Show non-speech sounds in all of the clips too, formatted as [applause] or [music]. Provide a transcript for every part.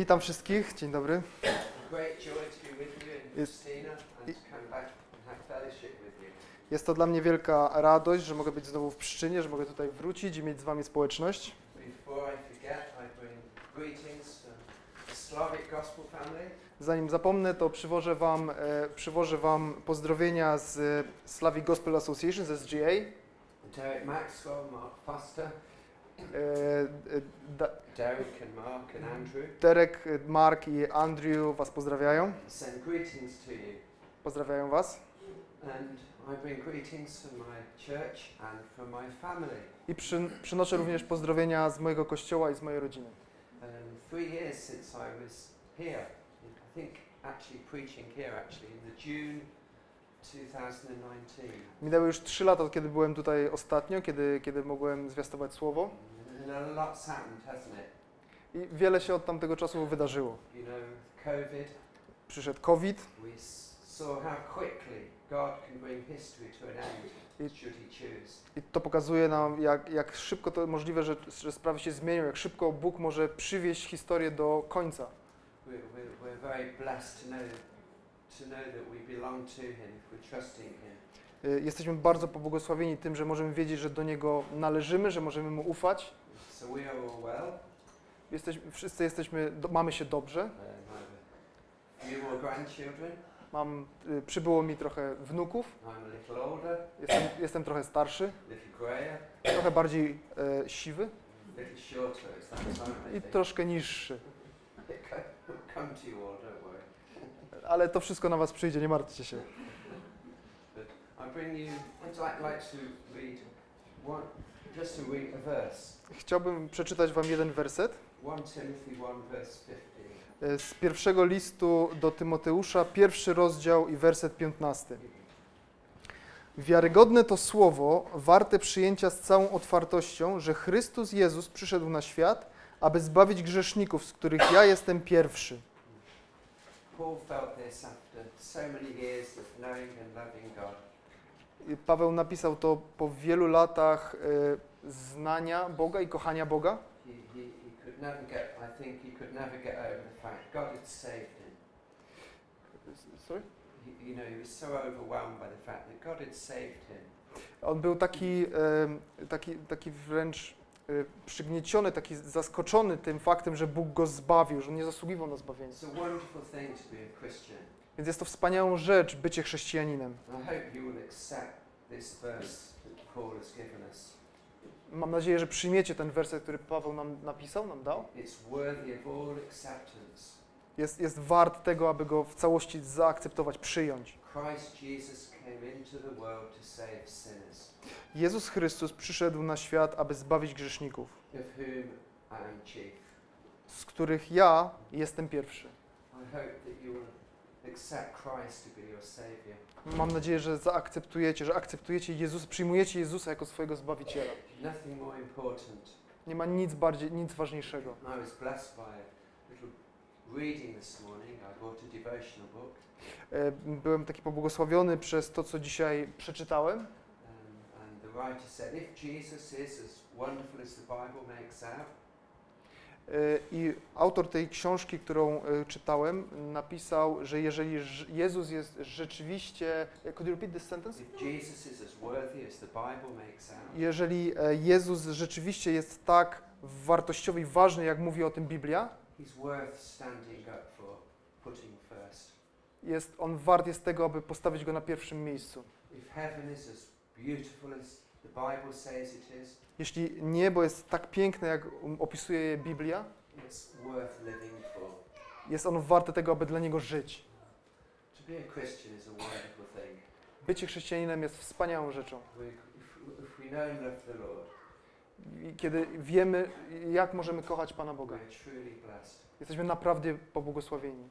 Witam wszystkich, dzień dobry. Jest to dla mnie wielka radość, że mogę być znowu w Pszczynie, że mogę tutaj wrócić i mieć z Wami społeczność. Zanim zapomnę, to przywożę Wam, e, przywożę wam pozdrowienia z Slavic Gospel Association, z SGA. Derek Maxwell, Mark Foster, Da- Derek and Mark and Andrew Derek, e, Mark i Andrew Was pozdrawiają. send greetings to you. Pozdrawiają Was. And I bring greetings from my church and from my family. I przy, przynoszę również pozdrowienia z mojego kościoła i z mojej rodziny. Um, three years since I was here, I think actually preaching here actually in the June 2019. Minęły już trzy lata, od kiedy byłem tutaj ostatnio, kiedy, kiedy mogłem zwiastować Słowo. And a lot's happened, hasn't it? I wiele się od tamtego czasu wydarzyło. Przyszedł COVID, I- to pokazuje nam, jak, jak szybko to możliwe, że, że sprawy się zmienią, jak szybko Bóg może przywieźć historię do końca. Y, Jesteśmy bardzo pobłogosławieni tym, że możemy wiedzieć, że do Niego należymy, że możemy Mu ufać. So we are all well. Jesteśmy, wszyscy jesteśmy, do, mamy się dobrze. Few more grandchildren. Mam, y, przybyło mi trochę wnuków, I'm a little older, jestem, jestem trochę starszy, little grayer, trochę bardziej e, siwy little shorter. It's that time, I i think. troszkę niższy. It'll come to you all, don't worry. Ale to wszystko na Was przyjdzie, nie martwcie się. I bring you, I'd like, like to read one, Chciałbym przeczytać Wam jeden werset 1 Timothy 1 verse 15. e, z pierwszego listu do Tymoteusza, pierwszy rozdział i werset 15. Wiarygodne to słowo, warte przyjęcia z całą otwartością, że Chrystus Jezus przyszedł na świat, aby zbawić grzeszników, z których ja jestem pierwszy. Paul felt this after so many years of knowing and loving God. Paweł napisał to po wielu latach e, znania Boga i kochania Boga. On był taki, taki, taki wręcz e, przygnieciony, taki zaskoczony tym faktem, że Bóg go zbawił, że on nie zasługiwał na zbawienie. Więc jest to wspaniałą rzecz bycie chrześcijaninem. I hope you will accept Mam nadzieję, że przyjmiecie ten werset, który Paweł nam napisał, nam dał. Jest, jest wart tego, aby go w całości zaakceptować, przyjąć. Jezus Chrystus przyszedł na świat, aby zbawić grzeszników, z których ja jestem pierwszy. I hope that you will Mam nadzieję, że zaakceptujecie, że akceptujecie Jezusa, przyjmujecie Jezusa jako swojego Zbawiciela. Nie ma nic bardziej, nic ważniejszego. Byłem taki pobłogosławiony przez to, co dzisiaj przeczytałem. and the writer said, if Jesus is as wonderful as the Bible makes out, I autor tej książki, którą e, czytałem, napisał, że jeżeli Jezus jest rzeczywiście. e, Could you repeat this sentence? Jeżeli e, Jezus rzeczywiście jest tak wartościowy i ważny, jak mówi o tym Biblia, jest on wart jest tego, aby postawić go na pierwszym miejscu. If heaven is as beautiful as Jeśli niebo jest tak piękne, jak um, opisuje je Biblia, jest on warte tego, aby dla niego żyć. Bycie chrześcijaninem jest wspaniałą rzeczą. Kiedy wiemy, jak możemy kochać Pana Boga. Jesteśmy naprawdę pobłogosławieni.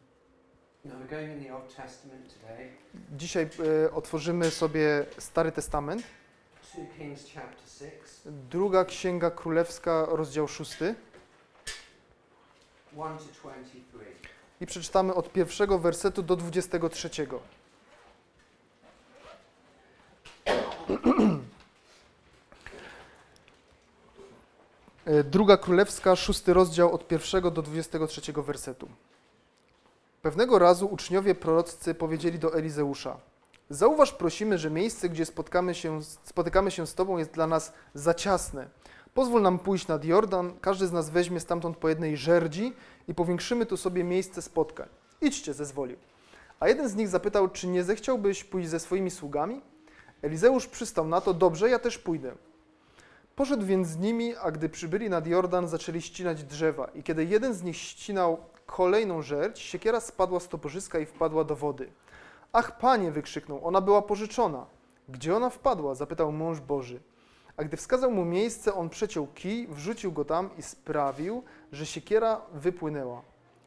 Dzisiaj e, otworzymy sobie Stary Testament. Druga Księga Królewska, rozdział 6. 1 to 23. I przeczytamy od pierwszego wersetu do 23. E, [clears throat] Druga Królewska, szósty rozdział od pierwszego do 23 wersetu. Pewnego razu uczniowie proroccy powiedzieli do Elizeusza: Zauważ, prosimy, że miejsce, gdzie spotkamy się, spotykamy się z Tobą, jest dla nas za ciasne. Pozwól nam pójść nad Jordan, każdy z nas weźmie stamtąd po jednej żerdzi i powiększymy tu sobie miejsce spotkań. Idźcie, zezwolił. A jeden z nich zapytał, czy nie zechciałbyś pójść ze swoimi sługami? Elizeusz przystał na to, dobrze, ja też pójdę. Poszedł więc z nimi, a gdy przybyli nad Jordan, zaczęli ścinać drzewa. I kiedy jeden z nich ścinał kolejną żerdź, siekiera spadła z toporzyska i wpadła do wody. Ach, panie, wykrzyknął, ona była pożyczona. Gdzie ona wpadła? zapytał mąż Boży. A gdy wskazał mu miejsce, on przeciął kij, wrzucił go tam i sprawił, że siekiera wypłynęła.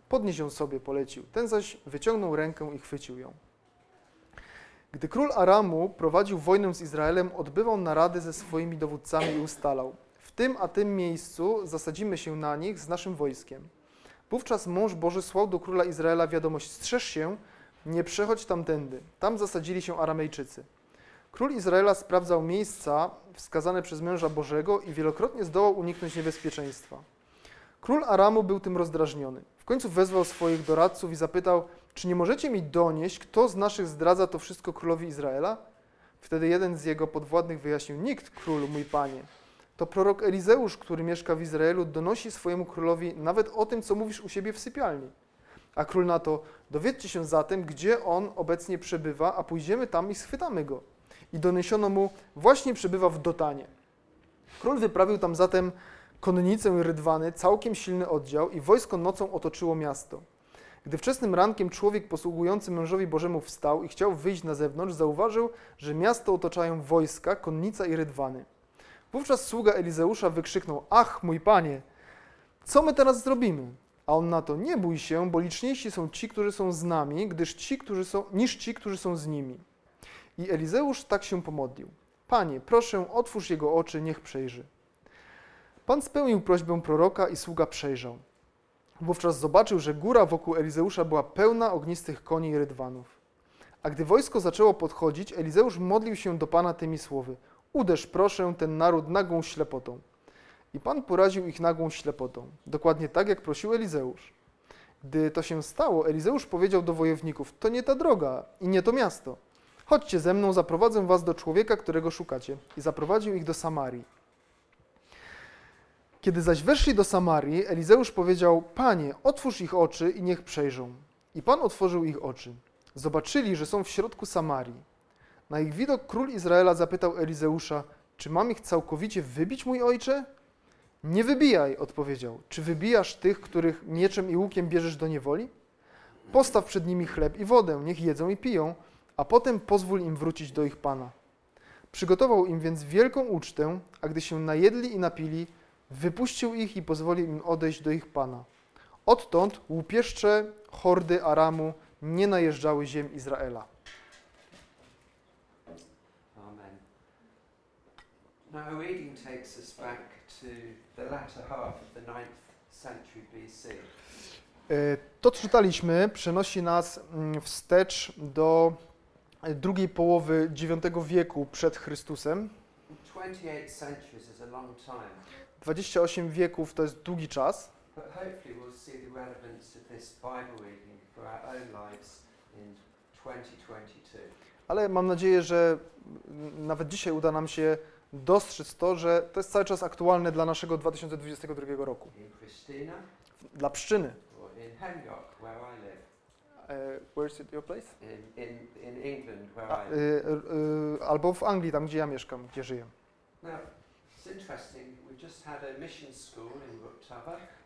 Podnieś ją sobie, polecił. Ten zaś wyciągnął rękę i chwycił ją. Gdy król Aramu prowadził wojnę z Izraelem, odbywał narady ze swoimi dowódcami i ustalał: W tym a tym miejscu zasadzimy się na nich z naszym wojskiem. Wówczas mąż Boży słał do króla Izraela wiadomość: Strzeż się, nie przechodź tamtędy. Tam zasadzili się Aramejczycy. Król Izraela sprawdzał miejsca wskazane przez męża Bożego i wielokrotnie zdołał uniknąć niebezpieczeństwa. Król Aramu był tym rozdrażniony. W końcu wezwał swoich doradców i zapytał: Czy nie możecie mi donieść, kto z naszych zdradza to wszystko królowi Izraela? Wtedy jeden z jego podwładnych wyjaśnił: Nikt, królu, mój panie. To prorok Elizeusz, który mieszka w Izraelu, donosi swojemu królowi nawet o tym, co mówisz u siebie w sypialni. A król na to: Dowiedzcie się zatem, gdzie on obecnie przebywa, a pójdziemy tam i schwytamy go. I doniesiono mu: Właśnie przebywa w Dotanie. Król wyprawił tam zatem konnicę i rydwany, całkiem silny oddział, i wojsko nocą otoczyło miasto. Gdy wczesnym rankiem człowiek posługujący mężowi Bożemu wstał i chciał wyjść na zewnątrz, zauważył, że miasto otaczają wojska, konnica i rydwany. Wówczas sługa Elizeusza wykrzyknął: Ach, mój panie, co my teraz zrobimy? A on na to: Nie bój się, bo liczniejsi są ci, którzy są z nami, gdyż ci, którzy są, niż ci, którzy są z nimi. I Elizeusz tak się pomodlił: Panie, proszę, otwórz jego oczy, niech przejrzy. Pan spełnił prośbę proroka i sługa przejrzał. Wówczas zobaczył, że góra wokół Elizeusza była pełna ognistych koni i rydwanów. A gdy wojsko zaczęło podchodzić, Elizeusz modlił się do Pana tymi słowy: Uderz proszę ten naród nagłą ślepotą. I Pan poraził ich nagłą ślepotą, dokładnie tak jak prosił Elizeusz. Gdy to się stało, Elizeusz powiedział do wojowników: To nie ta droga i nie to miasto. Chodźcie ze mną, zaprowadzę was do człowieka, którego szukacie. I zaprowadził ich do Samarii. Kiedy zaś weszli do Samarii, Elizeusz powiedział: Panie, otwórz ich oczy i niech przejrzą. I Pan otworzył ich oczy. Zobaczyli, że są w środku Samarii. Na ich widok król Izraela zapytał Elizeusza: Czy mam ich całkowicie wybić, mój ojcze? Nie wybijaj, odpowiedział. Czy wybijasz tych, których mieczem i łukiem bierzesz do niewoli? Postaw przed nimi chleb i wodę, niech jedzą i piją, a potem pozwól im wrócić do ich pana. Przygotował im więc wielką ucztę, a gdy się najedli i napili, wypuścił ich i pozwolił im odejść do ich pana. Odtąd łupieszcze hordy Aramu nie najeżdżały ziem Izraela. Amen. Now, reading takes us back to the latter half of the 9th century BC. E, To, co czytaliśmy, przenosi nas mm, wstecz do e, drugiej połowy IX wieku przed Chrystusem. 28 centuries is a long time, 28 wieków to jest długi czas, but hopefully we'll see the relevance of this Bible reading for our own lives in 2022. ale mam nadzieję, że mm, nawet dzisiaj uda nam się dostrzec to, że to jest cały czas aktualne dla naszego 2022 roku. Dla Pszczyny. or in Hemyock, where I live, Where's it your place? in, in, in England, where A, I live. albo w Anglii, tam gdzie ja mieszkam, gdzie żyję. Now.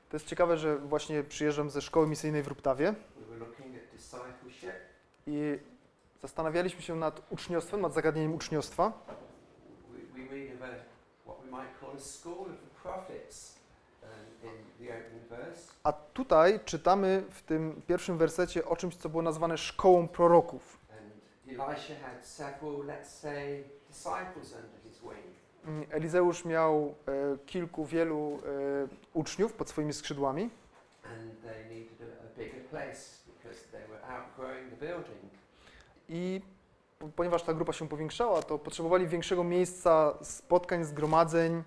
To jest ciekawe, że właśnie przyjeżdżam ze szkoły misyjnej w Ruptawie i zastanawialiśmy się nad uczniostwem, nad zagadnieniem uczniostwa. We, we read of a, what we might call a school of the prophets um, in the opening verse. A tutaj czytamy w tym pierwszym wersecie o czymś, co było nazwane szkołą proroków. Mm, Elizeusz miał e, kilku, wielu e, uczniów pod swoimi skrzydłami i po- ponieważ ta grupa się powiększała, to potrzebowali większego miejsca spotkań, zgromadzeń.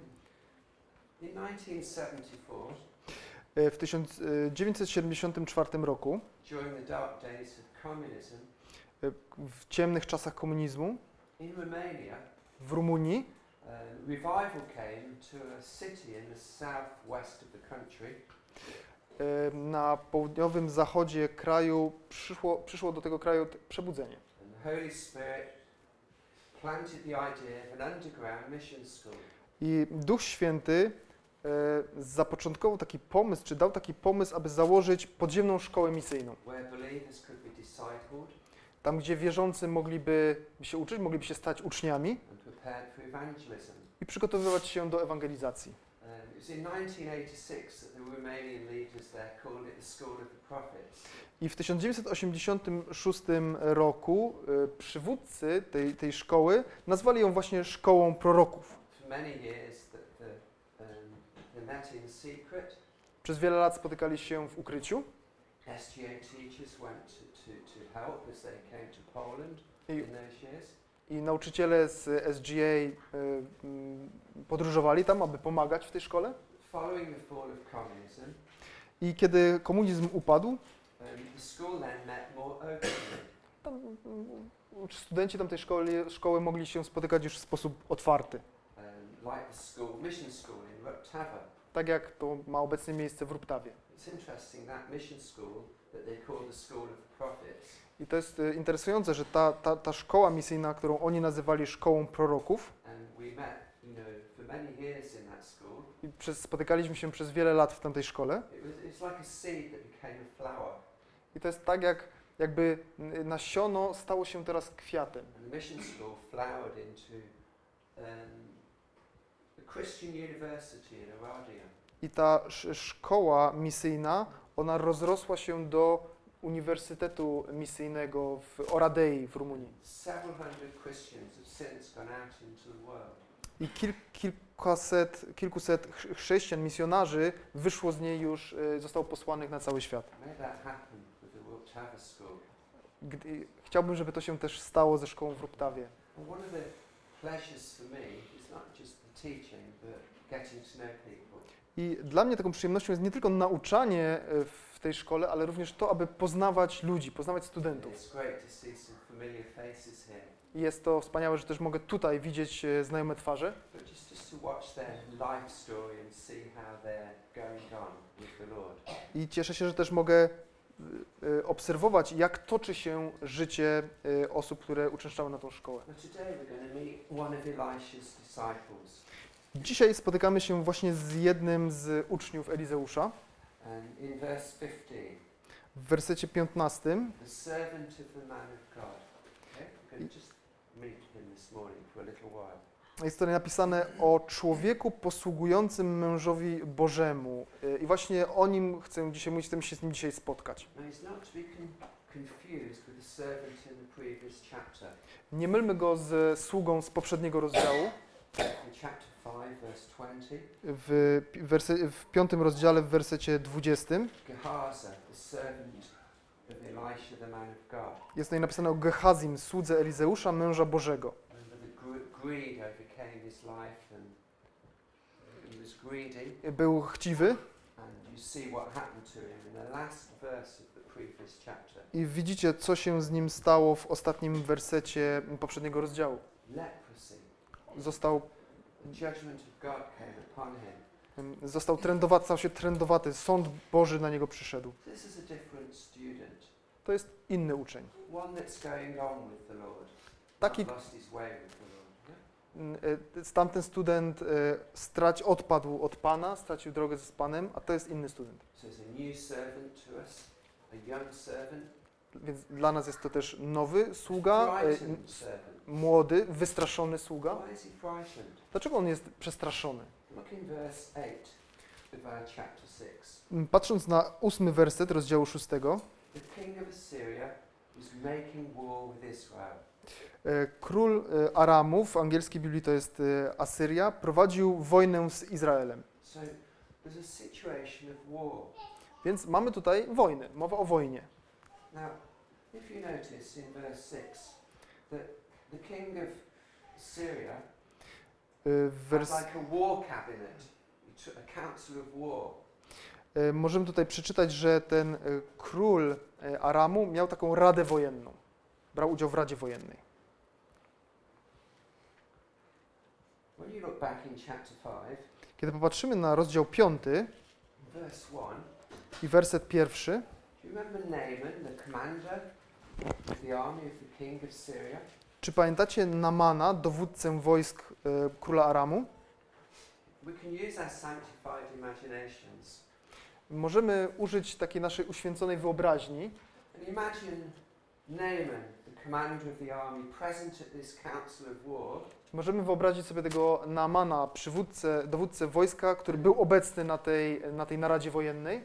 In 1974, E, W 1974 roku, during the dark days of communism, e, w ciemnych czasach komunizmu, w Rumunii, revival came to a city in the southwest of the country e, na południowym zachodzie kraju przyszło, przyszło do tego kraju przebudzenie. I Duch Święty e, zapoczątkował taki pomysł, czy dał taki pomysł, aby założyć podziemną szkołę misyjną. Tam, gdzie wierzący mogliby się uczyć, mogliby się stać uczniami i przygotowywać się do ewangelizacji. Um, it was in 1986 that the Romanian leaders there called it the School of the Prophets. I w 1986 roku e, przywódcy tej, tej szkoły nazwali ją właśnie szkołą proroków. For many years, the, the, um, they met in secret. Przez wiele lat spotykali się w ukryciu i, i nauczyciele z SGA e, mm, podróżowali tam, aby pomagać w tej szkole. I kiedy komunizm upadł, um, tam, mm, studenci tamtej szkoły, szkoły mogli się spotykać już w sposób otwarty. um, like the school, mission school in. Tak jak to ma obecnie miejsce w Ruptawie. I to jest e, interesujące, że ta, ta, ta szkoła misyjna, którą oni nazywali szkołą proroków, i przez, spotykaliśmy się przez wiele lat w tamtej szkole. I to jest tak, jak jakby nasiono stało się teraz kwiatem. and the mission school flowered into um, a Christian university in Aradia. I ta sz- szkoła misyjna, ona rozrosła się do Uniwersytetu Misyjnego w Oradei w Rumunii. I kil, kilkaset, kilkuset chrz- chrześcijan, misjonarzy wyszło z niej już, y, zostało posłanych na cały świat. Gdy, chciałbym, żeby to się też stało ze szkołą w Ruptawie. I dla mnie taką przyjemnością jest nie tylko nauczanie y, w tej szkole, ale również to, aby poznawać ludzi, poznawać studentów. I jest to wspaniałe, że też mogę tutaj widzieć e, znajome twarze, i cieszę się, że też mogę e, e, obserwować, jak toczy się życie e, osób, które uczęszczały na tą szkołę. Disciples. Dzisiaj spotykamy się właśnie z jednym z uczniów Elizeusza. And in verse 15, W wersecie 15 the servant of the man of God. Okay? Jest tutaj napisane o człowieku posługującym mężowi Bożemu. E, I właśnie o nim chcę dzisiaj mówić, chcę się z nim dzisiaj spotkać. Nie mylmy go z sługą z poprzedniego rozdziału. In chapter 5, verse 20, W, werse, w piątym rozdziale, w wersecie 20 Gehazi, the servant of Elisha, the man of God. jest tutaj napisane o Gehazim, słudze Elizeusza, męża Bożego. Był chciwy. I widzicie, co się z nim stało w ostatnim wersecie poprzedniego rozdziału. Został, został trendowaty, stał się trendowaty, sąd Boży na niego przyszedł. To jest inny uczeń. Taki tamten student e, straci, odpadł od Pana, stracił drogę z Panem, a to jest inny student. Więc dla nas jest to też nowy sługa, młody, wystraszony sługa. Dlaczego on jest przestraszony? Look in verse 8 of our chapter 6. M, Patrząc na ósmy werset rozdziału szóstego, The king of Assyria was making war with Israel. E, król e, Aramu, w angielskiej Biblii to jest e, Asyria, prowadził wojnę z Izraelem. Więc mamy tutaj wojnę, mowa o wojnie. Now, if you notice in verse 6 that the king of Syria W, has wers like a war cabinet. He to a council of war. Możemy tutaj przeczytać, że ten król Aramu miał taką radę wojenną. Brał udział w radzie wojennej. When you look back in chapter 5, Kiedy popatrzymy na rozdział 5 verse 1, i werset pierwszy, czy pamiętacie Namana, dowódcę wojsk e, króla Aramu? Możemy użyć takiej naszej uświęconej wyobraźni. Naaman, the commander of the army, present at this council of war, Możemy wyobrazić sobie tego Naamana, przywódcę, dowódcę wojska, który był obecny na tej, na tej naradzie wojennej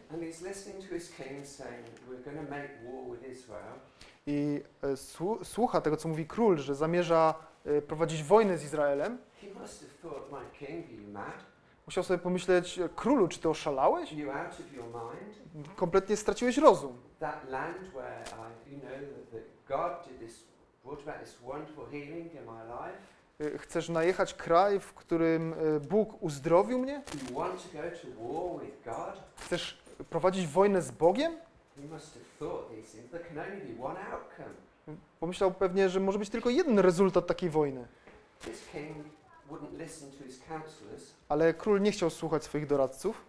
i e, słu- słucha tego, co mówi król, że zamierza e, prowadzić wojnę z Izraelem. Musiał sobie pomyśleć, królu, czy ty oszalałeś? Kompletnie straciłeś rozum. That land where I, you know, that, that God did this, brought about this wonderful healing in my life. E, Chcesz najechać kraj, w którym e, Bóg uzdrowił mnie? Chcesz prowadzić wojnę z Bogiem? Pomyślał pewnie, że może być tylko jeden rezultat takiej wojny. Ale król nie chciał słuchać swoich doradców.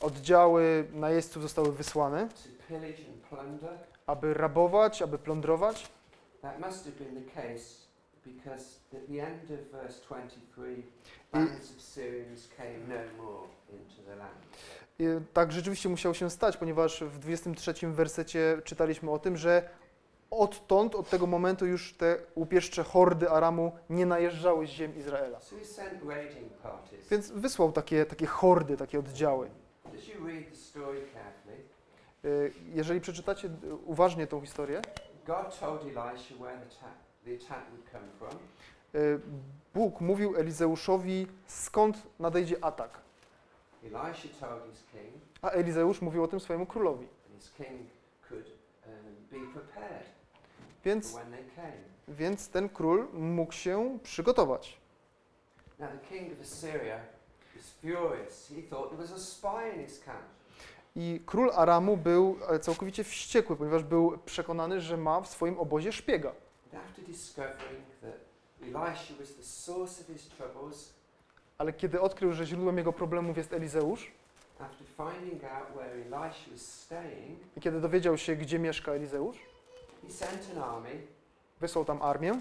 Oddziały najeźdźców zostały wysłane, aby rabować, aby plądrować. I tak rzeczywiście musiało się stać, ponieważ w 23 wersecie czytaliśmy o tym, że odtąd, od tego momentu już te łupieszcze hordy Aramu nie najeżdżały z ziem Izraela. Więc wysłał takie, takie hordy, takie oddziały. Y, Jeżeli przeczytacie uważnie tą historię, Bóg mówił Elizeuszowi, skąd nadejdzie atak. A Elizeusz mówił o tym swojemu królowi. um, Więc, więc ten król mógł się przygotować. Now the king of Assyria was furious. He thought there was a spy in his camp. I król Aramu był e, całkowicie wściekły, ponieważ był przekonany, że ma w swoim obozie szpiega. Ale kiedy odkrył, że źródłem jego problemów jest Elizeusz, i kiedy dowiedział się, gdzie mieszka Elizeusz, wysłał tam armię,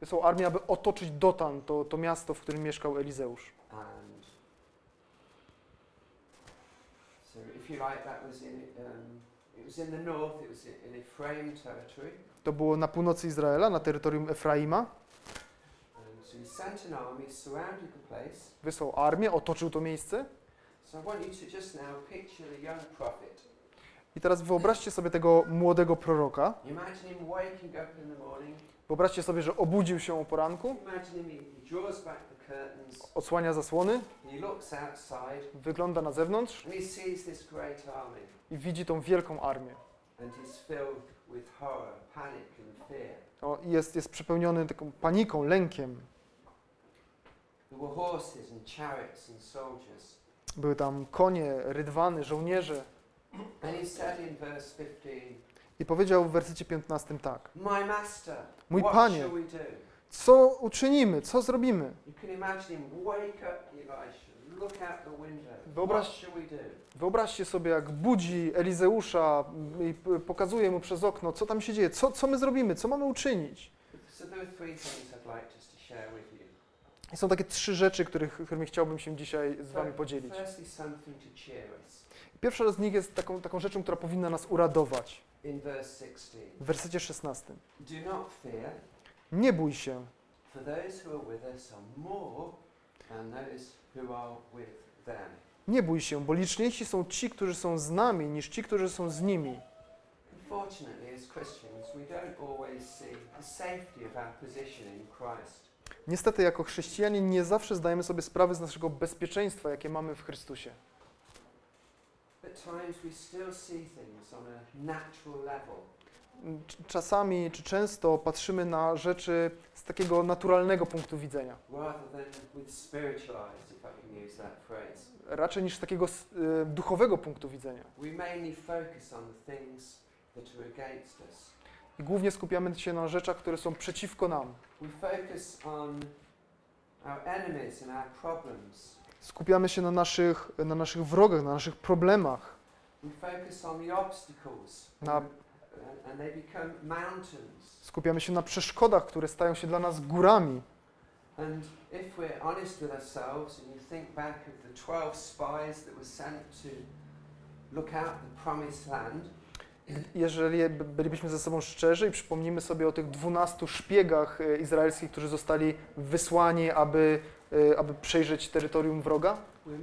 wysłał armię, aby otoczyć Dotan, to, to miasto, w którym mieszkał Elizeusz. And so, if you like, that was in um, it was in the north. It was in, Ephraim territory. To było na północy Izraela, na terytorium Efraima. And so he sent an army, surrounded the place. Wysłał armię, otoczył to miejsce. So I want you to just now picture the young prophet. I teraz wyobraźcie sobie tego młodego proroka. Imagine him waking up in the morning. Wyobraźcie sobie, że obudził się o poranku, Imagine him, he, he draws back the curtains. Odsłania zasłony, wygląda na zewnątrz i widzi tą wielką armię. O, i jest, jest przepełniony taką paniką, lękiem. Były tam konie, rydwany, żołnierze. And he said in verse 15, I powiedział w wersecie 15 tak. Mój panie. Co uczynimy? Co zrobimy? Wyobraź-? Wyobraźcie sobie, jak budzi Elizeusza i pokazuje mu przez okno, co tam się dzieje, co, co my zrobimy, co mamy uczynić. I są takie trzy rzeczy, których, którymi chciałbym się dzisiaj z Wami podzielić. Pierwsza z nich jest taką, taką rzeczą, która powinna nas uradować. In verse 16, W wersecie 16. Nie bój się, nie bój się, bo liczniejsi są ci, którzy są z nami, niż ci, którzy są z nimi. Niestety, jako chrześcijanie nie zawsze zdajemy sobie sprawy z naszego bezpieczeństwa, jakie mamy w Chrystusie. At times, we still see things on a natural level. Czasami czy często patrzymy na rzeczy z takiego naturalnego punktu widzenia, raczej niż z takiego y, duchowego punktu widzenia. I głównie skupiamy się na rzeczach, które są przeciwko nam. Skupiamy się na naszych, na naszych wrogach, na naszych problemach. Na- Skupiamy się na przeszkodach, które stają się dla nas górami. And if we're honest with ourselves and you think back of the 12 spies that were sent to look out the promised land, Jeżeli bylibyśmy ze sobą szczerzy i przypomnimy sobie o tych dwunastu szpiegach e, izraelskich, którzy zostali wysłani, aby, e, aby przejrzeć terytorium wroga, we're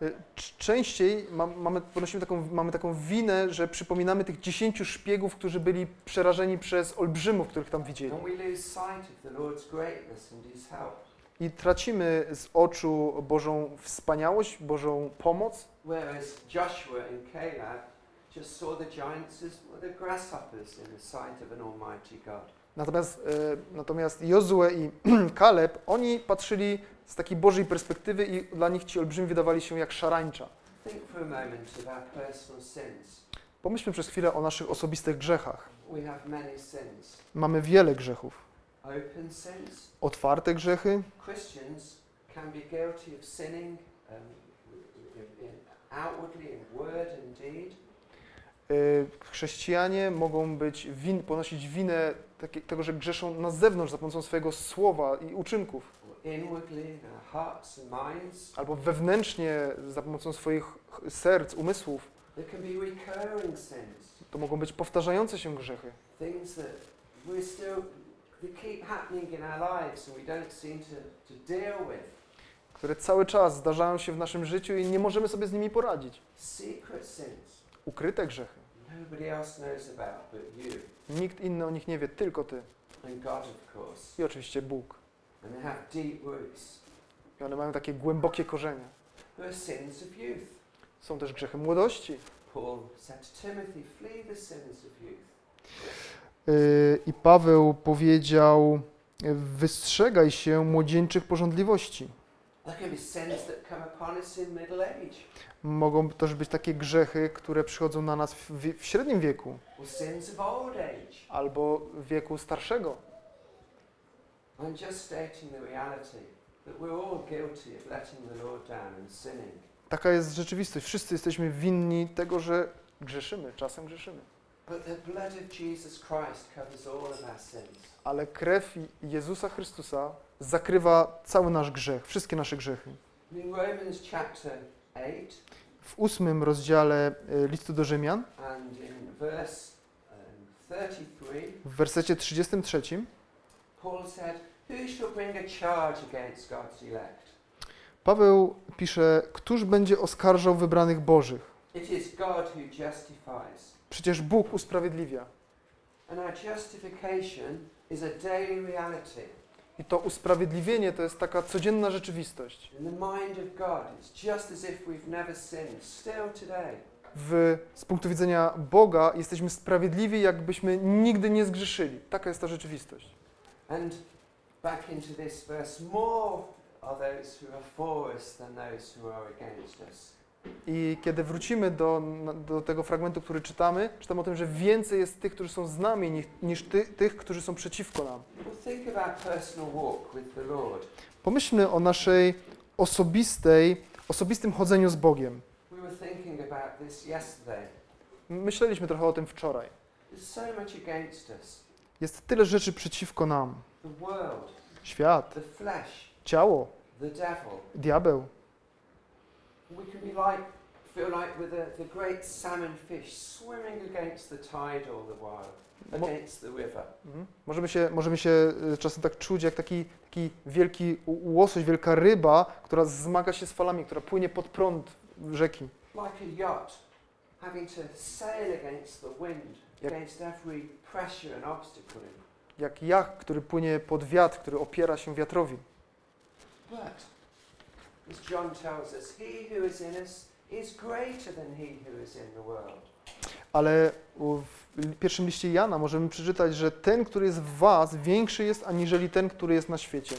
more often guilty of being like the 10 spies that just focused on the giants. c- częściej ma, mamy, ponosimy taką, mamy taką winę, że przypominamy tych dziesięciu szpiegów, którzy byli przerażeni przez olbrzymów, których tam widzieli. I tracimy z oczu Bożą wspaniałość, Bożą pomoc. Natomiast, e, natomiast Jozue i [clears throat] Kaleb, oni patrzyli z takiej Bożej perspektywy i dla nich ci olbrzymi wydawali się jak szarańcza. Pomyślmy przez chwilę o naszych osobistych grzechach. Mamy wiele grzechów. Otwarte grzechy. Um. E, Chrześcijanie mogą być win, ponosić winę tego, że grzeszą na zewnątrz za pomocą swojego słowa i uczynków, minds. albo wewnętrznie za pomocą swoich ch- serc, umysłów. To mogą być powtarzające się grzechy. które cały czas zdarzają się w naszym życiu i nie możemy sobie z nimi poradzić. Ukryte grzechy. Nikt inny o nich nie wie, tylko Ty. I oczywiście Bóg. And they have deep roots. I one mają takie głębokie korzenie. Są też grzechy młodości. I Paweł powiedział, yy, wystrzegaj się młodzieńczych porządliwości. Mogą też być takie grzechy, które przychodzą na nas w, w średnim wieku albo w wieku starszego. I'm just stating the reality that we're all guilty of letting the Lord down and sinning. Taka jest rzeczywistość. Wszyscy jesteśmy winni tego, że grzeszymy, czasem grzeszymy. But the blood of Jesus Christ covers all of our sins. Ale krew Jezusa Chrystusa zakrywa cały nasz grzech, wszystkie nasze grzechy. In Romans chapter 8 W ósmym rozdziale y, listu do Rzymian, um, 33, w wersecie 33, Paul said, Who shall bring a charge against God's elect? Paweł pisze, któż będzie oskarżał wybranych Bożych? It is God who justifies. Przecież Bóg usprawiedliwia. And our justification is a daily reality. I to usprawiedliwienie to jest taka codzienna rzeczywistość. W, z punktu widzenia Boga jesteśmy sprawiedliwi, jakbyśmy nigdy nie zgrzeszyli. Taka jest ta rzeczywistość. And back into this verse, more are those who are for us than those who are against us. I kiedy wrócimy do, do tego fragmentu, który czytamy, czytamy o tym, że więcej jest tych, którzy są z nami, niż, niż ty, tych, którzy są przeciwko nam. Pomyślmy o naszej osobistej, osobistym chodzeniu z Bogiem. Myśleliśmy trochę o tym wczoraj. There's so much against us Jest tyle rzeczy przeciwko nam. Świat, ciało, diabeł. Mhm. Możemy się, możemy się y, czasem tak czuć jak taki, taki wielki łosoś, wielka ryba, która zmaga się z falami, która płynie pod prąd rzeki. Like a yacht having to sail against the wind, Obstacle. Jak jacht, który płynie pod wiatr, który opiera się wiatrowi. Ale w pierwszym liście Jana możemy przeczytać, że ten, który jest w was, większy jest aniżeli ten, który jest na świecie.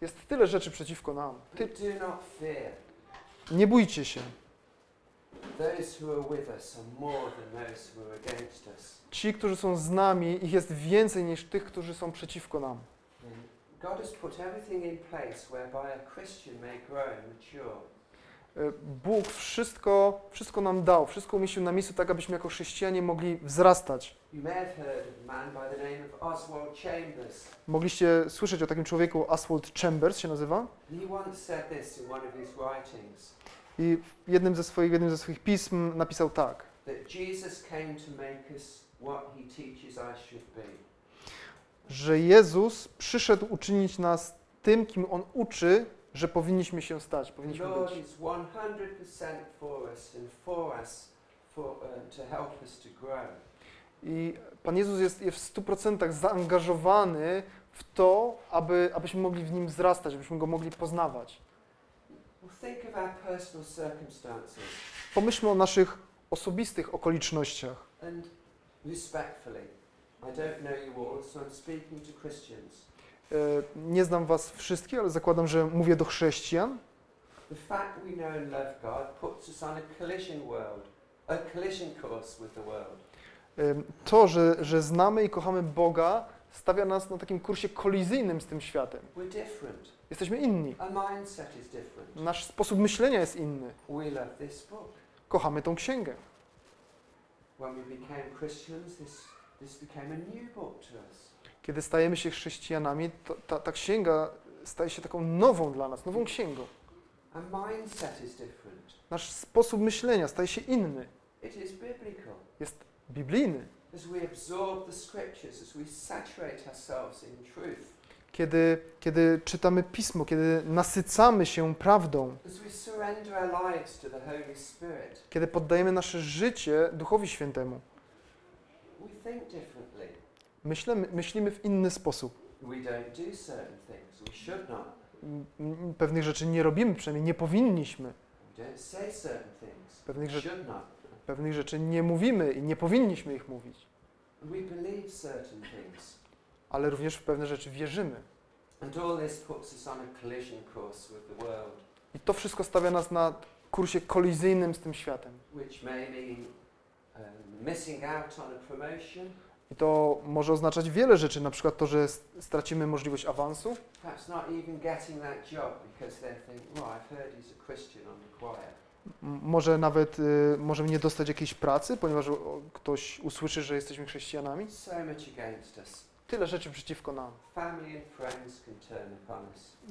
Jest tyle rzeczy przeciwko nam. Ty, nie bójcie się. Ci, którzy są z nami, ich jest więcej niż tych, którzy są przeciwko nam. E, Bóg wszystko, wszystko nam dał, wszystko umieścił na miejscu tak, abyśmy jako chrześcijanie mogli wzrastać. Mogliście słyszeć o takim człowieku, Oswald Chambers się nazywa. He once said this in one of his writings I w jednym ze swoich, jednym ze swoich pism napisał tak, że Jezus przyszedł uczynić nas tym, kim On uczy, że powinniśmy się stać, powinniśmy być. is 100% for us and for us for, uh. I Pan Jezus jest, jest w 100% zaangażowany w to, aby, abyśmy mogli w Nim wzrastać, abyśmy Go mogli poznawać. Well, think of our personal circumstances Pomyślmy o naszych osobistych okolicznościach. E, Nie znam Was wszystkich, ale zakładam, że mówię do chrześcijan. To, że, że znamy i kochamy Boga, stawia nas na takim kursie kolizyjnym z tym światem. We're different. Jesteśmy inni. Nasz sposób myślenia jest inny. Kochamy tą księgę. Kiedy stajemy się chrześcijanami, to, ta, ta księga staje się taką nową dla nas, nową księgą. Nasz sposób myślenia staje się inny. Jest biblijny. As we absorb the scriptures, as we saturate ourselves in truth, Kiedy, kiedy czytamy Pismo, kiedy nasycamy się prawdą, kiedy poddajemy nasze życie Duchowi Świętemu, myślimy, myślimy w inny sposób. Pewnych rzeczy nie robimy, przynajmniej nie powinniśmy. Pewnych rzeczy, pewnych rzeczy nie mówimy i nie powinniśmy ich mówić. Ale również w pewne rzeczy wierzymy. I to wszystko stawia nas na kursie kolizyjnym z tym światem. um, I to może oznaczać wiele rzeczy, na przykład to, że stracimy możliwość awansu, może nawet y, możemy nie dostać jakiejś pracy, ponieważ ktoś usłyszy, że jesteśmy chrześcijanami. So much against us. Tyle rzeczy przeciwko nam.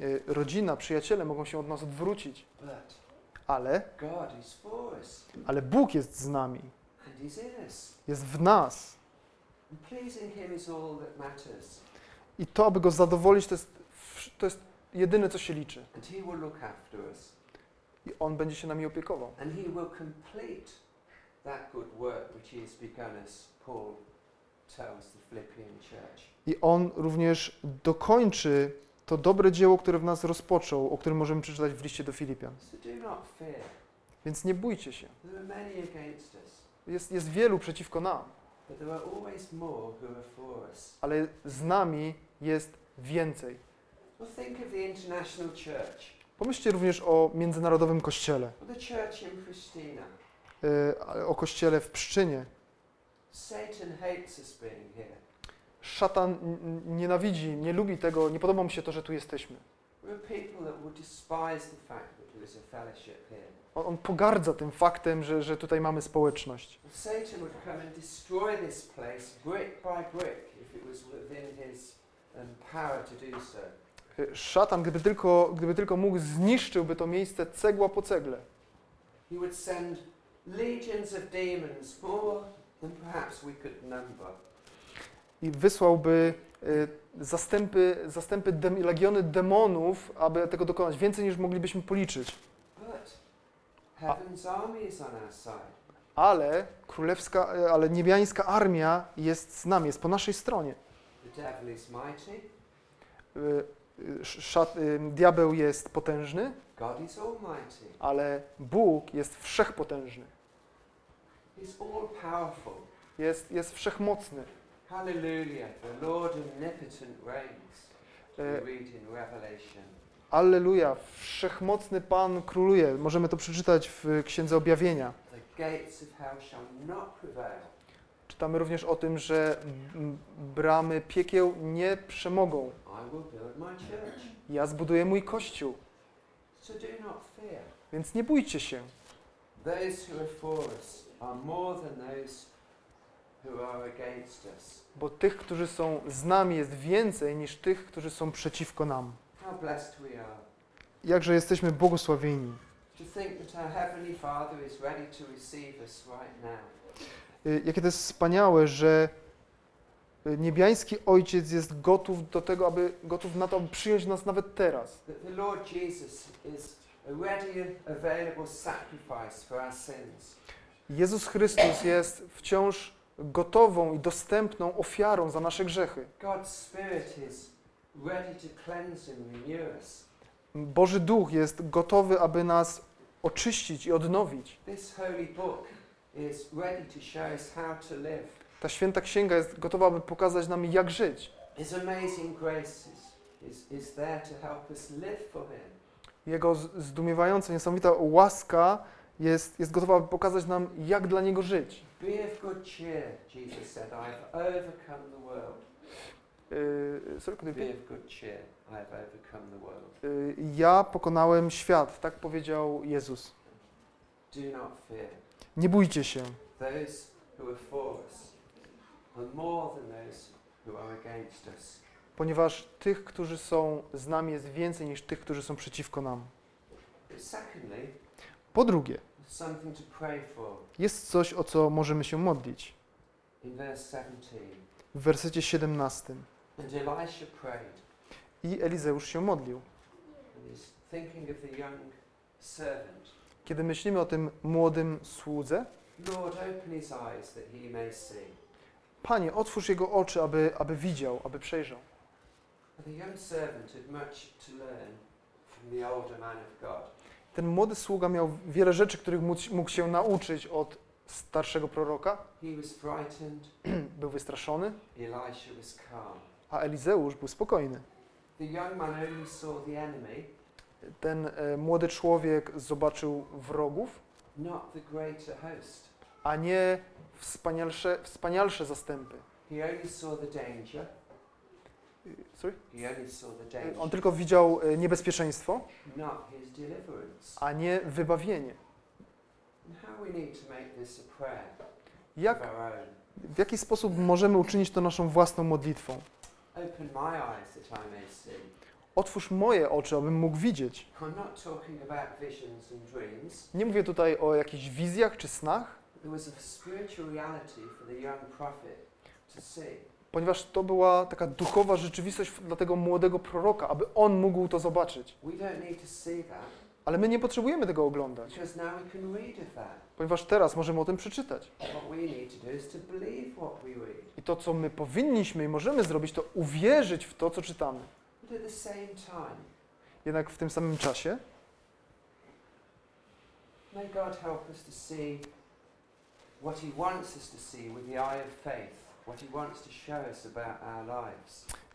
Y, rodzina, przyjaciele mogą się od nas odwrócić, ale, ale Bóg jest z nami, jest w nas. I to, aby Go zadowolić, to jest, to jest jedyne, co się liczy. I On będzie się nami opiekował. And He will complete that good work which He has begun us, Paul tells the Philippian church. I On również dokończy to dobre dzieło, które w nas rozpoczął, o którym możemy przeczytać w liście do Filipian. Więc nie bójcie się. Jest, jest wielu przeciwko nam, ale z nami jest więcej. Pomyślcie również o międzynarodowym kościele, y, o kościele w Pszczynie. Szatan nienawidzi, nie lubi tego, nie podoba mu się to, że tu jesteśmy. On, on pogardza tym faktem, że, że tutaj mamy społeczność. Satan would come and destroy this place brick by brick if it was within his power to do so. Szatan, gdyby tylko, gdyby tylko mógł, zniszczyłby to miejsce cegła po cegle. He would send legions of demons, more I wysłałby y, zastępy, zastępy dem, legiony demonów, aby tego dokonać. Więcej niż moglibyśmy policzyć. Side. Ale królewska, y, ale niebiańska armia jest z nami, jest po naszej stronie. Y, szat, diabeł jest potężny, ale Bóg jest wszechpotężny. He's all powerful. Jest, jest wszechmocny. Hallelujah. The Lord omnipotent reigns. We read in Revelation. Alleluja, wszechmocny Pan króluje. Możemy to przeczytać w Księdze Objawienia. The gates of hell shall not prevail. Czytamy również o tym, że bramy piekieł nie przemogą. Ja zbuduję mój kościół, więc nie bójcie się. Bo tych, którzy są z nami, jest więcej niż tych, którzy są przeciwko nam. Jakże jesteśmy błogosławieni. Jakie to jest wspaniałe, że y, niebiański Ojciec jest gotów do tego, aby gotów na to, aby przyjąć nas nawet teraz. Jezus Chrystus jest wciąż gotową i dostępną ofiarą za nasze grzechy. Boży Duch jest gotowy, aby nas oczyścić i odnowić. Ta święta księga jest gotowa, aby pokazać nam, jak żyć. Jego zdumiewająca, niesamowita łaska jest, jest gotowa, aby pokazać nam, jak dla Niego żyć. Be of good cheer, Jesus said, I have overcome the world. Yy, sorry, you Be of good cheer, I have overcome the world. Yy, ja pokonałem świat, tak powiedział Jezus. Do not fear. Nie bójcie się. Those who are for us are more than those who are against us. ponieważ tych, którzy są z nami, jest więcej niż tych, którzy są przeciwko nam. But secondly, Po drugie, jest coś, o co możemy się modlić. In verse 17, W wersecie 17. and Elisha prayed, I Elizeusz się modlił. Kiedy myślimy o tym młodym słudze. Panie, otwórz jego oczy, aby, aby widział, aby przejrzał. The young servant had much to learn from the older man of God. Ten młody sługa miał wiele rzeczy, których mógł, się nauczyć od starszego proroka. [clears throat] Był wystraszony, a Elizeusz był spokojny. Ten e, młody człowiek zobaczył wrogów, a nie wspanialsze, wspanialsze zastępy. He only saw the danger. Y, Sorry? Saw the danger, On tylko widział e, niebezpieczeństwo, deliverance. a nie wybawienie. Jak, w jaki sposób możemy uczynić to naszą własną modlitwą? Otwórz moje oczy, abym mógł widzieć. Nie mówię tutaj o jakichś wizjach czy snach, There was a spiritual reality for the young prophet to see. Ponieważ to była taka duchowa rzeczywistość dla tego młodego proroka, aby on mógł to zobaczyć. Ale my nie potrzebujemy tego oglądać, ponieważ teraz możemy o tym przeczytać. I to, co my powinniśmy i możemy zrobić, to uwierzyć w to, co czytamy. Jednak w tym samym czasie may God help us to see what He wants us to see with the eye of faith,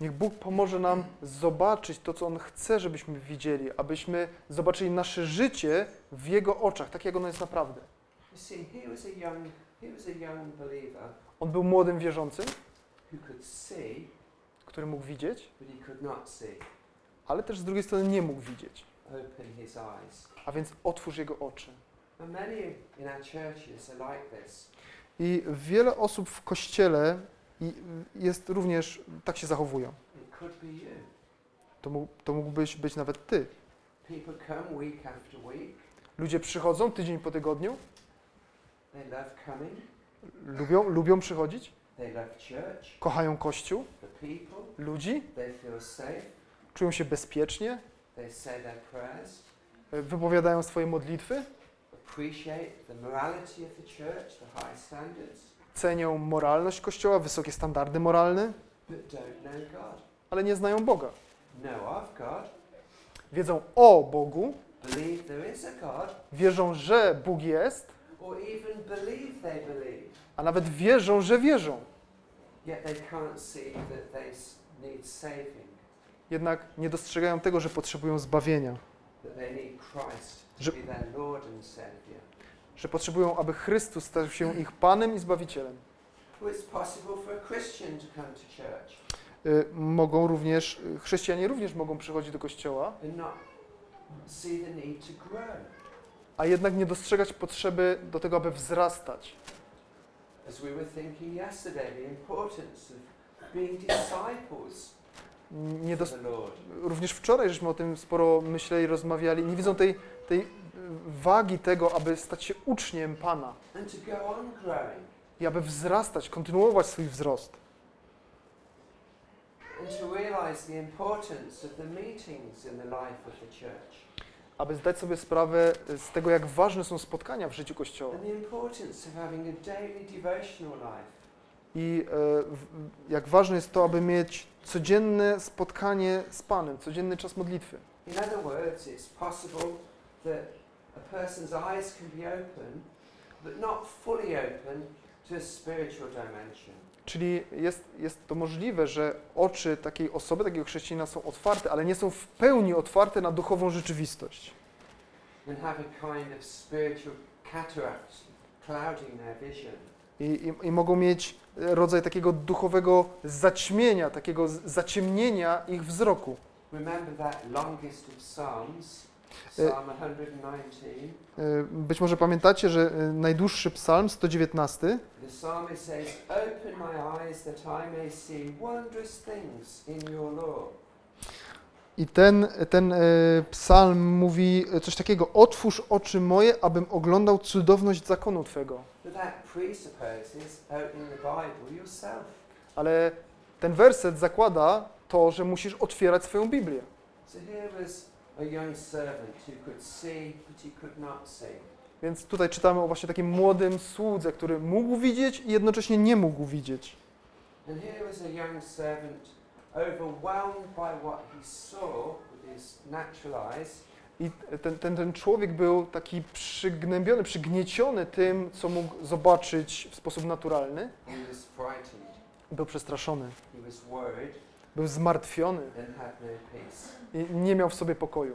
Niech Bóg pomoże nam zobaczyć to, co On chce, żebyśmy widzieli, abyśmy zobaczyli nasze życie w Jego oczach, tak jak ono jest naprawdę. On był młodym wierzącym, który mógł widzieć, ale też z drugiej strony nie mógł widzieć. A więc otwórz Jego oczy. I wiele osób w Kościele jest również, tak się zachowują. To, mógł, to mógłbyś być nawet Ty. Ludzie przychodzą tydzień po tygodniu, lubią, lubią przychodzić, kochają Kościół, ludzi, czują się bezpiecznie, wypowiadają swoje modlitwy, cenią moralność Kościoła, wysokie standardy moralne, ale nie znają Boga. wiedzą o Bogu, wierzą, że Bóg jest, a nawet wierzą, że wierzą. Jednak nie dostrzegają tego, że potrzebują zbawienia, Że- że potrzebują, aby Chrystus stał się ich Panem i Zbawicielem. Y, Mogą również, y, chrześcijanie również mogą przychodzić do kościoła, a jednak nie dostrzegać potrzeby do tego, aby wzrastać. Nie również wczoraj żeśmy o tym sporo myśleli, rozmawiali. Nie widzą tej, tej wagi tego, aby stać się uczniem Pana i aby wzrastać, kontynuować swój wzrost. Aby zdać sobie sprawę z tego, jak ważne są spotkania w życiu Kościoła. I e, jak ważne jest to, aby mieć codzienne spotkanie z Panem, codzienny czas modlitwy. In other words, it's possible that a person's eyes can be open, but not fully open to a spiritual dimension. Czyli jest, jest to możliwe, że oczy takiej osoby, takiego chrześcijanina są otwarte, ale nie są w pełni otwarte na duchową rzeczywistość. and have a kind of spiritual cataract clouding their vision. I, i, I mogą mieć rodzaj takiego duchowego zaćmienia, takiego zaciemnienia ich wzroku. Remember that longest of Psalms, 119. E, Być może pamiętacie, że e, najdłuższy psalm, 119, The psalmist says, Open my eyes that I ten, ten e, psalm mówi coś takiego: Otwórz oczy moje, abym oglądał cudowność zakonu Twego. Yourself. Ale ten werset zakłada to, że musisz otwierać swoją Biblię. So here was Więc tutaj czytamy o właśnie takim młodym słudze, który mógł widzieć i jednocześnie nie mógł widzieć. And here was a young servant overwhelmed by what he saw with his natural eyes, I ten, ten, ten człowiek był taki przygnębiony, przygnieciony tym, co mógł zobaczyć w sposób naturalny. Był przestraszony, he was worried, był zmartwiony. No i nie miał w sobie pokoju.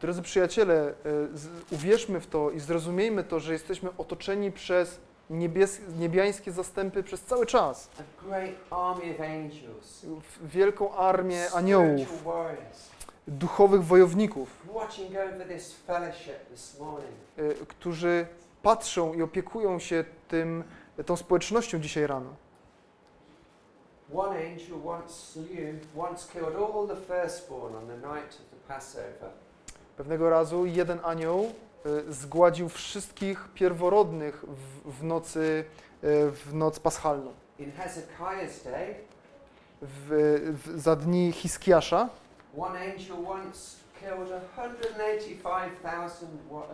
Drodzy przyjaciele, e, uwierzmy w to i zrozumiejmy to, że jesteśmy otoczeni przez niebies, niebiańskie zastępy przez cały czas. Wielką armię aniołów, duchowych wojowników, e, którzy patrzą i opiekują się tym, tą społecznością dzisiaj rano. One angel once slew, once killed all the firstborn on the night of the Passover. Pewnego razu jeden anioł e, zgładził wszystkich pierworodnych w, w nocy, e, w noc paschalną. In Hezekiah's day, W, w, za dni Hiskiasza one angel once killed 185,000 wa- um,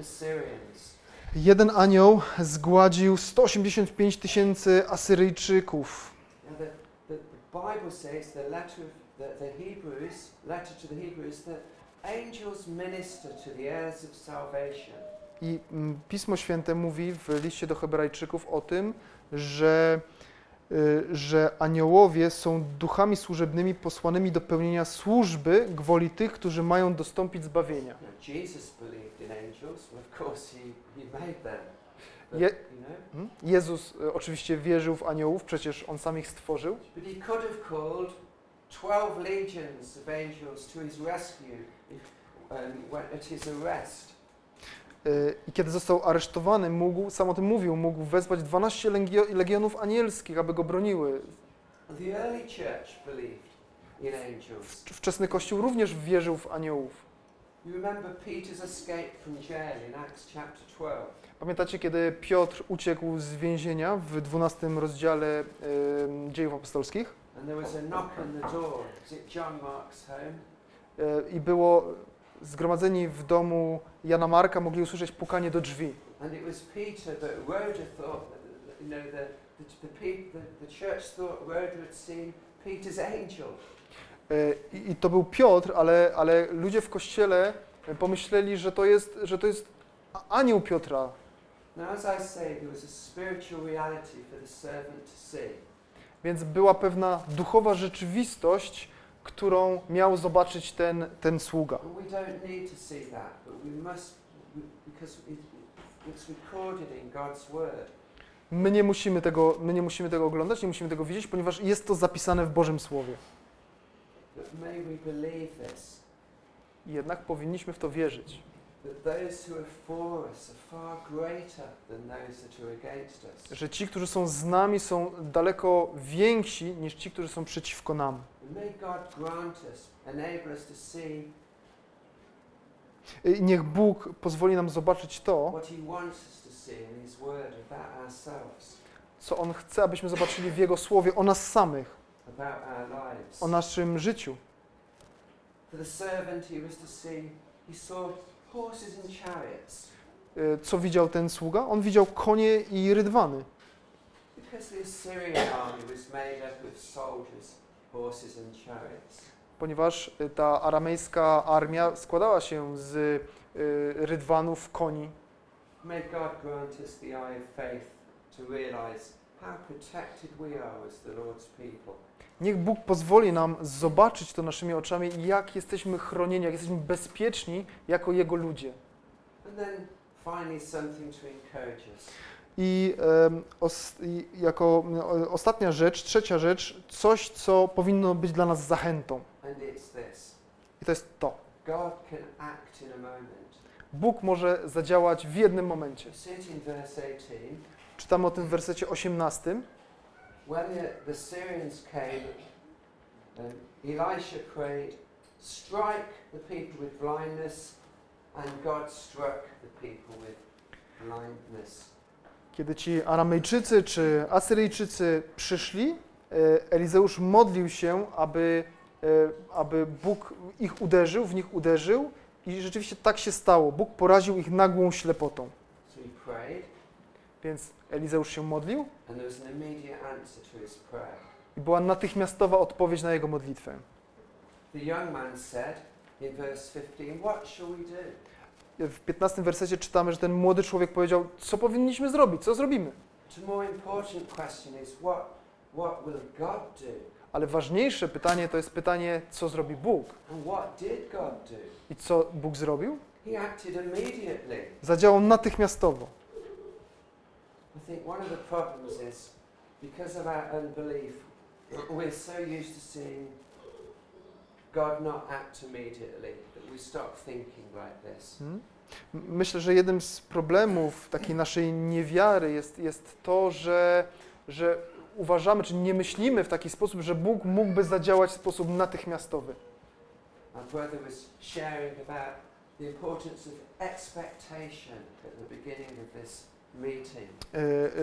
Assyrians. Jeden anioł zgładził 185 tysięcy Asyryjczyków. I mm, Pismo Święte mówi w liście do Hebrajczyków o tym, że, że aniołowie są duchami służebnymi posłanymi do pełnienia służby gwoli tych, którzy mają dostąpić zbawienia. Je- Hmm? Jezus y, oczywiście wierzył w aniołów, przecież On sam ich stworzył, but he could have called 12 legions of angels to his rescue if, when, at his arrest. Y, I kiedy został aresztowany, mógł, sam o tym mówił, mógł wezwać 12 legio- legionów anielskich, aby go broniły. Wczesny Kościół również wierzył w aniołów. You remember Peter's escape from jail in Acts chapter 12. Pamiętacie, kiedy Piotr uciekł z więzienia w 12 rozdziale y, Dziejów Apostolskich y, i było zgromadzeni w domu Jana Marka, mogli usłyszeć pukanie do drzwi. I to był Piotr, ale, ale ludzie w kościele pomyśleli, że to jest, że to jest anioł Piotra. Więc była pewna duchowa rzeczywistość, którą miał zobaczyć ten, ten sługa. My nie, musimy tego, my nie musimy tego oglądać, nie musimy tego widzieć, ponieważ jest to zapisane w Bożym Słowie. Jednak powinniśmy w to wierzyć, że ci, którzy są z nami, są daleko więksi niż ci, którzy są przeciwko nam. I niech Bóg pozwoli nam zobaczyć to, co On chce, abyśmy zobaczyli w Jego Słowie o nas samych, o naszym życiu. For the servant, he was to see, he saw Y, Co widział ten sługa? On widział konie i rydwany, ponieważ ta aramejska armia składała się z y, rydwanów, koni. May God grant us the eye of faith to realize Niech Bóg pozwoli nam zobaczyć to naszymi oczami, jak jesteśmy chronieni, jak jesteśmy bezpieczni jako Jego ludzie. I, em, os, i jako no, ostatnia rzecz, trzecia rzecz, coś, co powinno być dla nas zachętą. I to jest to. Bóg może zadziałać w jednym momencie. We see it in verse 18. Czytamy o tym w wersecie 18. When the, the Syrians came, um, Elisha prayed, Strike the people with blindness, and God struck the people with blindness. Kiedy ci Aramejczycy czy Asyryjczycy przyszli, e, Elizeusz modlił się, aby, e, aby Bóg ich uderzył, w nich uderzył i rzeczywiście tak się stało. Bóg poraził ich nagłą ślepotą. So he prayed, Więc Elizeusz się modlił i była natychmiastowa odpowiedź na jego modlitwę. The young man said in verse 15, What shall we do? W 15 wersecie czytamy, że ten młody człowiek powiedział, co powinniśmy zrobić, co zrobimy. Ale ważniejsze pytanie to jest pytanie, co zrobi Bóg. I co Bóg zrobił? Zadziałał natychmiastowo. I think one of the problems is because of our unbelief, we're so used to seeing God not act immediately that we stop thinking like this. Hmm? Myślę, że jednym z problemów takiej naszej niewiary jest, jest to, że, że uważamy, czy nie myślimy w taki sposób, że Bóg mógłby zadziałać w sposób natychmiastowy. My brother was sharing about the importance of expectation at the beginning of this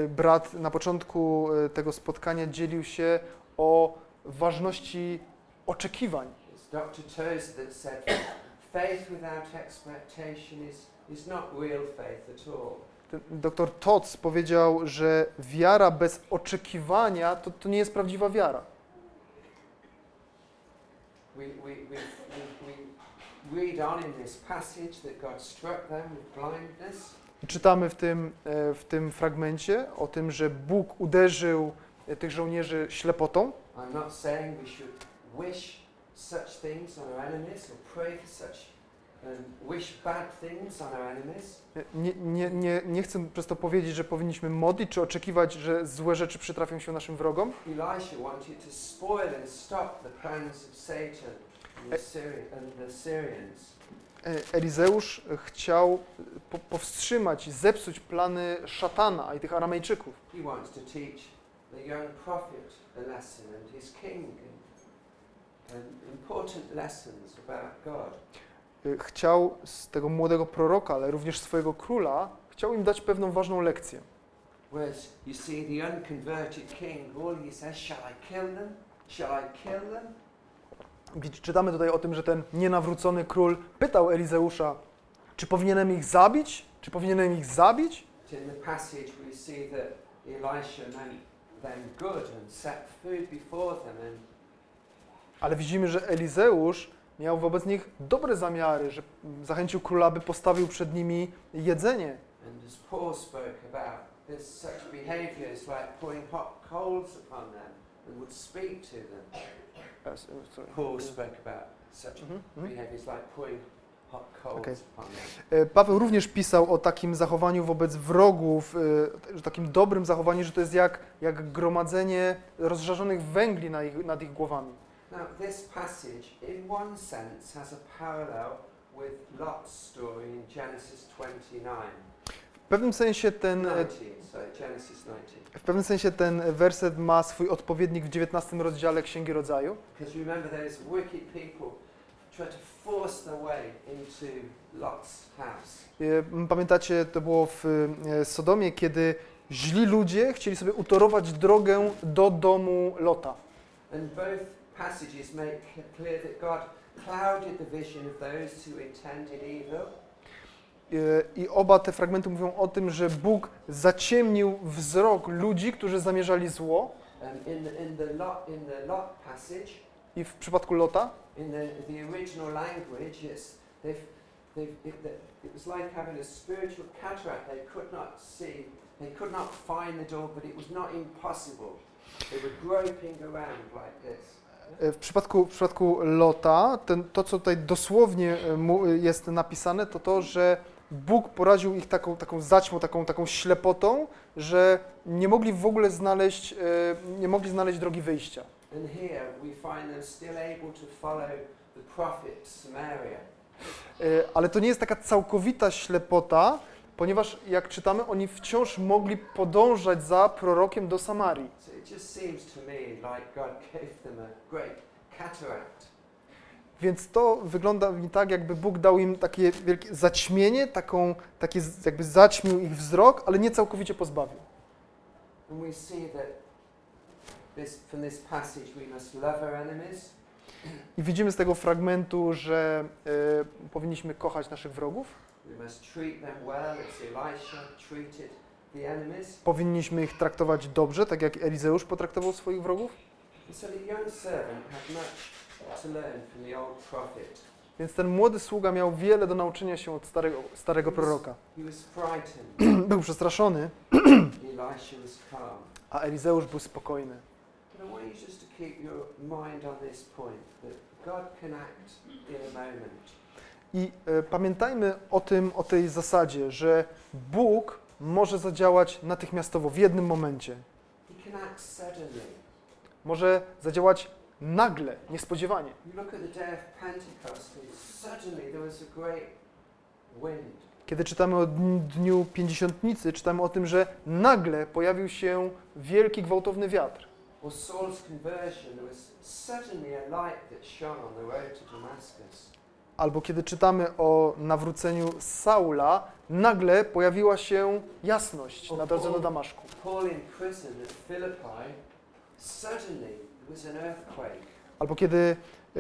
Brat na początku e, tego spotkania dzielił się o ważności oczekiwań. Dr Tots powiedział, że wiara bez oczekiwania to, to nie jest prawdziwa wiara. We, we, we, we, we read on in this passage that God struck them with blindness. Czytamy w tym, e, w tym fragmencie o tym, że Bóg uderzył e, tych żołnierzy ślepotą. Um. E, Nie, nie, nie, nie chcę przez to powiedzieć, że powinniśmy modlić czy oczekiwać, że złe rzeczy przytrafią się naszym wrogom. Elisha Elizeusz chciał po, powstrzymać i zepsuć plany szatana i tych Aramejczyków. God. E, Chciał z tego młodego proroka, ale również swojego króla, chciał im dać pewną ważną lekcję. Whereas you see the unconverted king, all he says, shall I kill them? Shall I kill them? Czytamy tutaj o tym, że ten nienawrócony król pytał Elizeusza, Czy powinienem ich zabić? Czy powinienem ich zabić? In the passage, we see that Elisha meant them good and set food before them and Ale widzimy, że Elizeusz miał wobec nich dobre zamiary, że zachęcił króla, by postawił przed nimi jedzenie. Paul spoke about, such Mhm, mhm. like Okay. upon them. E, Paweł również pisał o takim zachowaniu wobec wrogów, e, że takim dobrym zachowaniu, że to jest jak, jak gromadzenie rozżarzonych węgli na ich, nad ich głowami. Now, this passage, in one sense, has a parallel with Lot's story in Genesis 29. W pewnym sensie ten, e, 19, sorry, Genesis 19. w pewnym sensie ten werset ma swój odpowiednik w 19 rozdziale Księgi Rodzaju. E, Pamiętacie, to było w e, Sodomie, kiedy źli ludzie chcieli sobie utorować drogę do domu Lota. Passages make c- clear that God clouded the vision of those who intended evil I oba te fragmenty mówią o tym, że Bóg zaciemnił wzrok ludzi, którzy zamierzali zło. I w przypadku Lota, e, w przypadku, w przypadku Lota, ten, to co tutaj dosłownie e, jest napisane, to to, że Bóg poraził ich taką, taką zaćmą, taką, taką ślepotą, że nie mogli w ogóle znaleźć, e, nie mogli znaleźć drogi wyjścia. E, Ale to nie jest taka całkowita ślepota, ponieważ jak czytamy, oni wciąż mogli podążać za prorokiem do Samarii. So Więc to wygląda mi tak, jakby Bóg dał im takie wielkie zaćmienie, taką, takie jakby zaćmił ich wzrok, ale nie całkowicie pozbawił. I widzimy z tego fragmentu, że e, powinniśmy kochać naszych wrogów, powinniśmy ich traktować dobrze, tak jak Elizeusz potraktował swoich wrogów. And so the young servant had much Więc ten młody sługa miał wiele do nauczenia się od starego, starego proroka. [clears throat] Był przestraszony, [clears throat] a Elizeusz był spokojny. I e, pamiętajmy o tym, o tej zasadzie, że Bóg może zadziałać natychmiastowo, w jednym momencie. Może zadziałać nagle, niespodziewanie. Kiedy czytamy o dni- dniu pięćdziesiątnicy, czytamy o tym, że nagle pojawił się wielki, gwałtowny wiatr. Albo kiedy czytamy o nawróceniu Saula, nagle pojawiła się jasność na drodze do Damaszku. Paul in prison at Philippi, suddenly Albo kiedy e,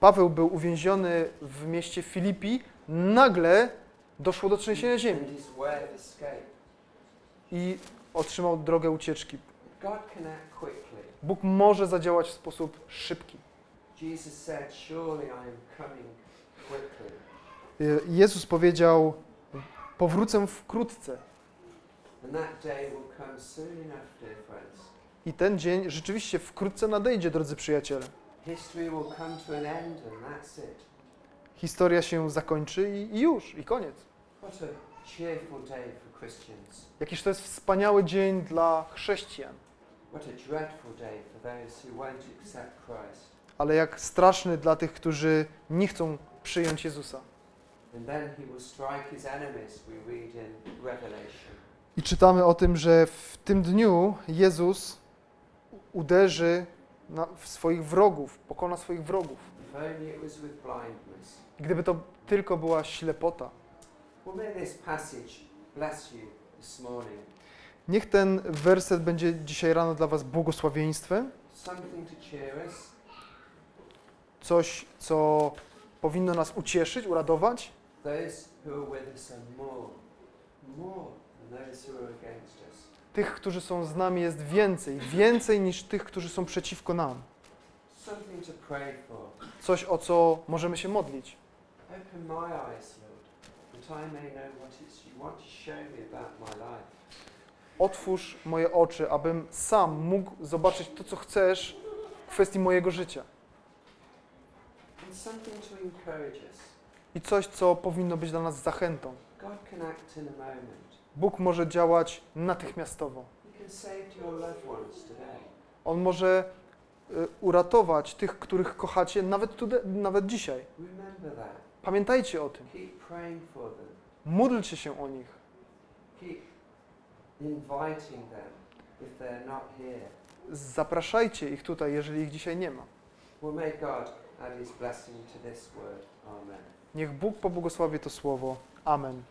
Paweł był uwięziony w mieście Filipi, nagle doszło do trzęsienia ziemi i otrzymał drogę ucieczki. Bóg może zadziałać w sposób szybki. E, Jezus powiedział: Powrócę wkrótce. And that day will come soon friends. I ten dzień rzeczywiście wkrótce nadejdzie, drodzy przyjaciele. Historia się zakończy i, i już, i koniec. Jakiż to jest wspaniały dzień dla chrześcijan, ale jak straszny dla tych, którzy nie chcą przyjąć Jezusa. I czytamy o tym, że w tym dniu Jezus uderzy na, w swoich wrogów, pokona swoich wrogów. Gdyby to tylko była ślepota. Niech ten werset będzie dzisiaj rano dla Was błogosławieństwem, coś, co powinno nas ucieszyć, uradować. those who are with us are more, more than those who are against us. Tych, którzy są z nami, jest więcej, więcej niż tych, którzy są przeciwko nam. Coś, o co możemy się modlić. Otwórz moje oczy, abym sam mógł zobaczyć to, co chcesz w kwestii mojego życia. I coś, co powinno być dla nas zachętą. God can act in a moment. Bóg może działać natychmiastowo. On może y, uratować tych, których kochacie, nawet, nawet dzisiaj. Pamiętajcie o tym. Módlcie się o nich. Zapraszajcie ich tutaj, jeżeli ich dzisiaj nie ma. Niech Bóg pobłogosławi to słowo. Amen.